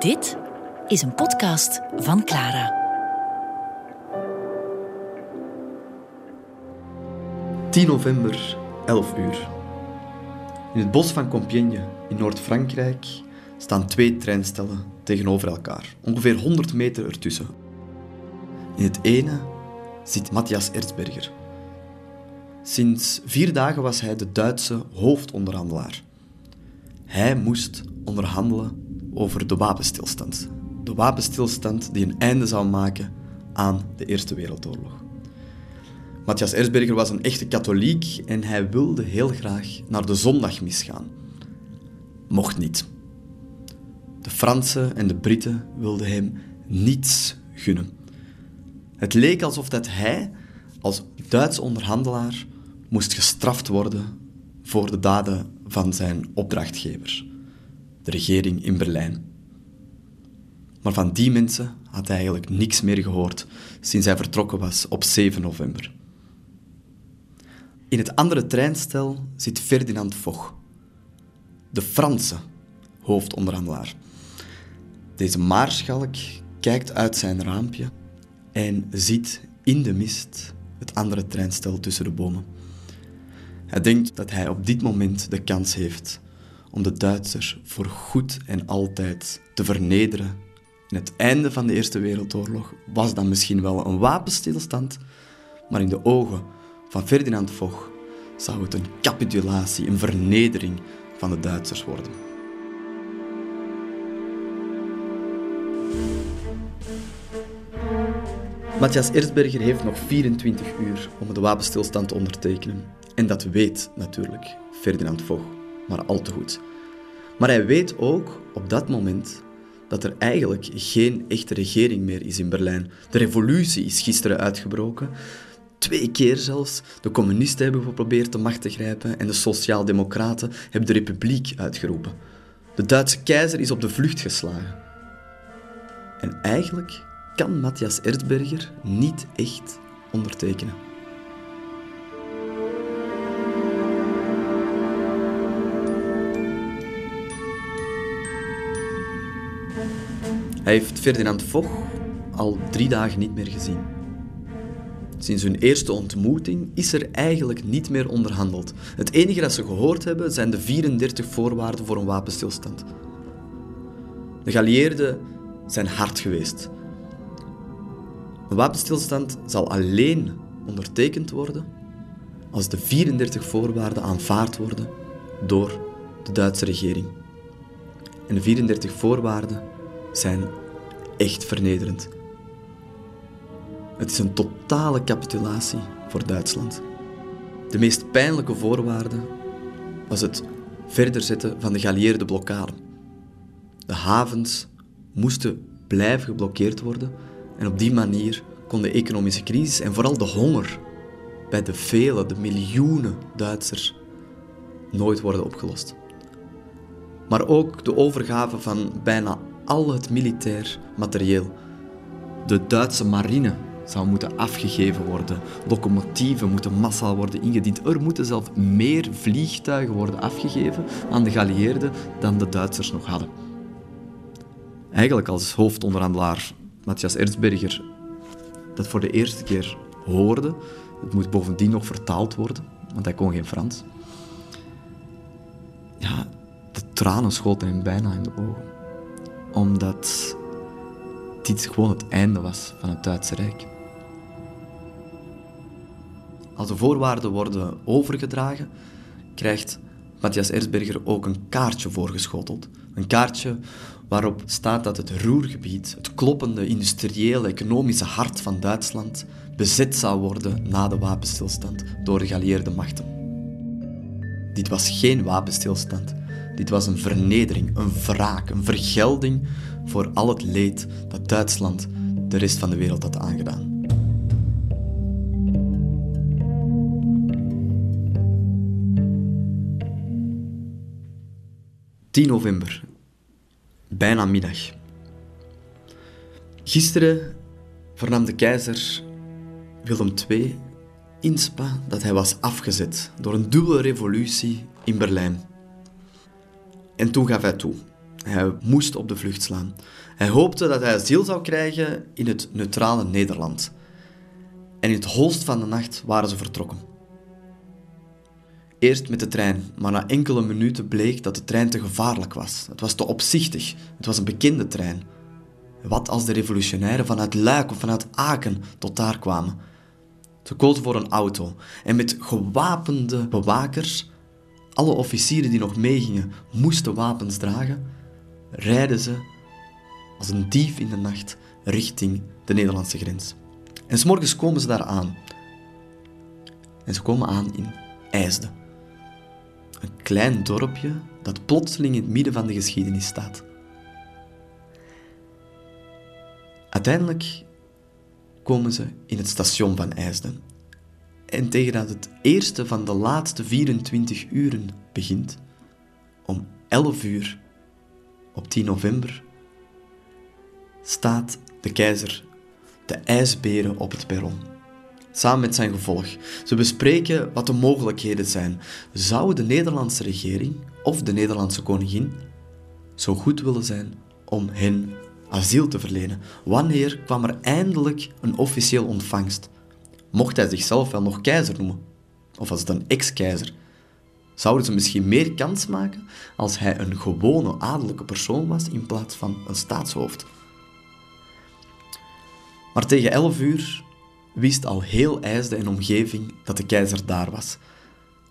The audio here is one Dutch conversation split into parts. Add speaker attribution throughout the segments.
Speaker 1: Dit is een podcast van Clara.
Speaker 2: ...10 november, 11 uur. In het bos van Compiègne in Noord-Frankrijk staan twee treinstellen tegenover elkaar, ongeveer 100 meter ertussen. In het ene zit Matthias Erzberger. Sinds vier dagen was hij de Duitse hoofdonderhandelaar. Hij moest onderhandelen over de wapenstilstand. De wapenstilstand die een einde zou maken aan de Eerste Wereldoorlog. Matthias Erzberger was een echte katholiek en hij wilde heel graag naar de zondagmis gaan. Mocht niet. De Fransen en de Britten wilden hem niets gunnen. Het leek alsof dat hij, als Duits onderhandelaar, moest gestraft worden voor de daden van zijn opdrachtgevers, regering in Berlijn. Maar van die mensen had hij eigenlijk niks meer gehoord sinds hij vertrokken was op 7 november. In het andere treinstel zit Ferdinand Foch, de Franse hoofdonderhandelaar. Deze maarschalk kijkt uit zijn raampje en ziet in de mist het andere treinstel tussen de bomen. Hij denkt dat hij op dit moment de kans heeft om de Duitsers voor goed en altijd te vernederen. In het einde van de Eerste Wereldoorlog was dat misschien wel een wapenstilstand, maar in de ogen van Ferdinand Foch zou het een capitulatie, een vernedering van de Duitsers worden. Matthias Erzberger heeft nog 24 uur om de wapenstilstand te ondertekenen. En dat weet natuurlijk Ferdinand Foch, maar al te goed. Maar hij weet ook op dat moment dat er eigenlijk geen echte regering meer is in Berlijn. De revolutie is gisteren uitgebroken. Twee keer zelfs. De communisten hebben geprobeerd de macht te grijpen en de sociaaldemocraten hebben de republiek uitgeroepen. De Duitse keizer is op de vlucht geslagen. En eigenlijk kan Matthias Erzberger niet echt ondertekenen. Hij heeft Ferdinand Foch al drie dagen niet meer gezien. Sinds hun eerste ontmoeting is er eigenlijk niet meer onderhandeld. Het enige dat ze gehoord hebben zijn de 34 voorwaarden voor een wapenstilstand. De geallieerden zijn hard geweest. Een wapenstilstand zal alleen ondertekend worden als de 34 voorwaarden aanvaard worden door de Duitse regering. En de 34 voorwaarden zijn echt vernederend. Het is een totale capitulatie voor Duitsland. De meest pijnlijke voorwaarde was het verder zetten van de geallieerde blokkade. De havens moesten blijven geblokkeerd worden en op die manier kon de economische crisis en vooral de honger bij de vele, de miljoenen Duitsers nooit worden opgelost. Maar ook de overgave van bijna al het militair materieel. De Duitse marine zou moeten afgegeven worden. Locomotieven moeten massaal worden ingediend. Er moeten zelfs meer vliegtuigen worden afgegeven aan de geallieerden dan de Duitsers nog hadden. Eigenlijk als hoofdonderhandelaar Matthias Erzberger dat voor de eerste keer hoorde. Het moet bovendien nog vertaald worden, want hij kon geen Frans. Ja, de tranen schoten hem bijna in de ogen. Omdat dit gewoon het einde was van het Duitse Rijk. Als de voorwaarden worden overgedragen, krijgt Matthias Erzberger ook een kaartje voorgeschoteld. Een kaartje waarop staat dat het Ruhrgebied, het kloppende industriële, economische hart van Duitsland, bezet zou worden na de wapenstilstand door de geallieerde machten. Dit was geen wapenstilstand. Dit was een vernedering, een wraak, een vergelding voor al het leed dat Duitsland de rest van de wereld had aangedaan. ...10 november bijna middag. Gisteren vernam de keizer Willem II in Spa dat hij was afgezet door een dubbele revolutie in Berlijn. En toen gaf hij toe. Hij moest op de vlucht slaan. Hij hoopte dat hij asiel zou krijgen in het neutrale Nederland. En in het holst van de nacht waren ze vertrokken. Eerst met de trein, maar na enkele minuten bleek dat de trein te gevaarlijk was. Het was te opzichtig. Het was een bekende trein. Wat als de revolutionairen vanuit Luik of vanuit Aken tot daar kwamen? Ze kozen voor een auto en met gewapende bewakers, alle officieren die nog meegingen moesten wapens dragen, rijden ze als een dief in de nacht richting de Nederlandse grens. En s'morgens komen ze daar aan. En ze komen aan in IJsde. Een klein dorpje dat plotseling in het midden van de geschiedenis staat. Uiteindelijk komen ze in het station van IJsden. En tegen dat het eerste van de laatste 24 uren begint, om 11 uur op 10 november, staat de keizer de ijsberen op het perron. Samen met zijn gevolg. Ze bespreken wat de mogelijkheden zijn. Zou de Nederlandse regering of de Nederlandse koningin zo goed willen zijn om hen asiel te verlenen? Wanneer kwam er eindelijk een officieel ontvangst? Mocht hij zichzelf wel nog keizer noemen? Of was het een ex-keizer? Zouden ze misschien meer kans maken als hij een gewone adellijke persoon was in plaats van een staatshoofd? Maar tegen elf uur wist al heel IJsde en omgeving dat de keizer daar was.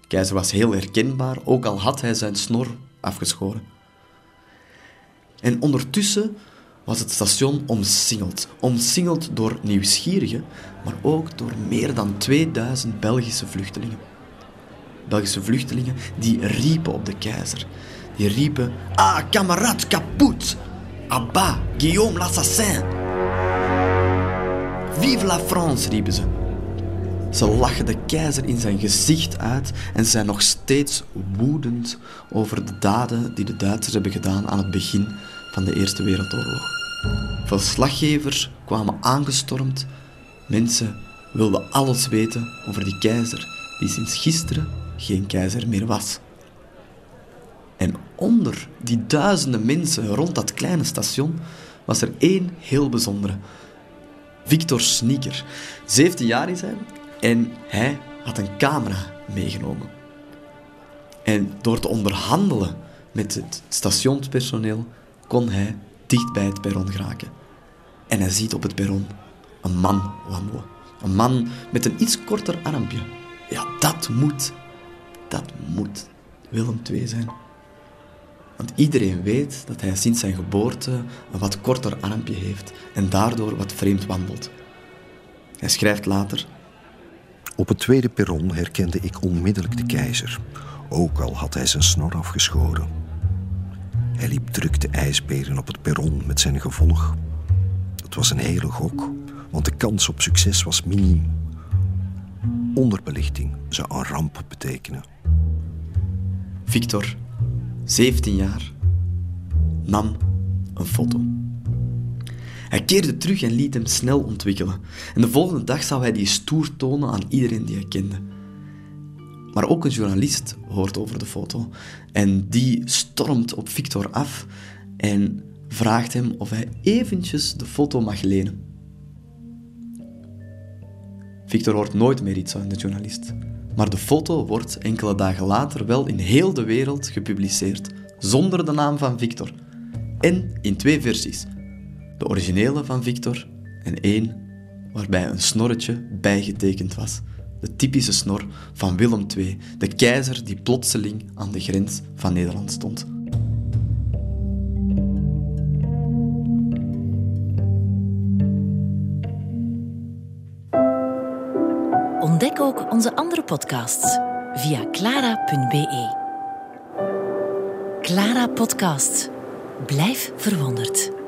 Speaker 2: De keizer was heel herkenbaar, ook al had hij zijn snor afgeschoren. En ondertussen was het station omsingeld. Omsingeld door nieuwsgierigen, maar ook door meer dan 2000 Belgische vluchtelingen. Belgische vluchtelingen die riepen op de keizer. Die riepen, ah, camarade, kapot! Abba, Guillaume l'assassin! Vive la France, riepen ze. Ze lachen de keizer in zijn gezicht uit en zijn nog steeds woedend over de daden die de Duitsers hebben gedaan aan het begin van de Eerste Wereldoorlog. Verslaggevers kwamen aangestormd. Mensen wilden alles weten over die keizer die sinds gisteren geen keizer meer was. En onder die duizenden mensen rond dat kleine station was er één heel bijzondere. Victor Sneaker. 17 jaar is hij en hij had een camera meegenomen. En door te onderhandelen met het stationspersoneel kon hij dicht bij het perron geraken. En hij ziet op het perron een man wandelen. Een man met een iets korter armpje. Ja, dat moet, dat moet Willem II zijn. Want iedereen weet dat hij sinds zijn geboorte een wat korter armpje heeft en daardoor wat vreemd wandelt. Hij schrijft later:
Speaker 3: Op het tweede perron herkende ik onmiddellijk de keizer, ook al had hij zijn snor afgeschoren. Hij liep druk de ijsberen op het perron met zijn gevolg. Het was een hele gok, want de kans op succes was miniem. Onderbelichting zou een ramp betekenen.
Speaker 2: Victor 17 jaar, nam een foto. Hij keerde terug en liet hem snel ontwikkelen. En de volgende dag zou hij die stoer tonen aan iedereen die hij kende. Maar ook een journalist hoort over de foto. En die stormt op Victor af en vraagt hem of hij eventjes de foto mag lenen. Victor hoort nooit meer iets van de journalist. Maar de foto wordt enkele dagen later wel in heel de wereld gepubliceerd, zonder de naam van Victor. En in twee versies. De originele van Victor en één waarbij een snorretje bijgetekend was. De typische snor van Willem II, de keizer die plotseling aan de grens van Nederland stond.
Speaker 1: Ontdek ook onze andere podcasts via clara.be. Clara Podcast. Blijf verwonderd.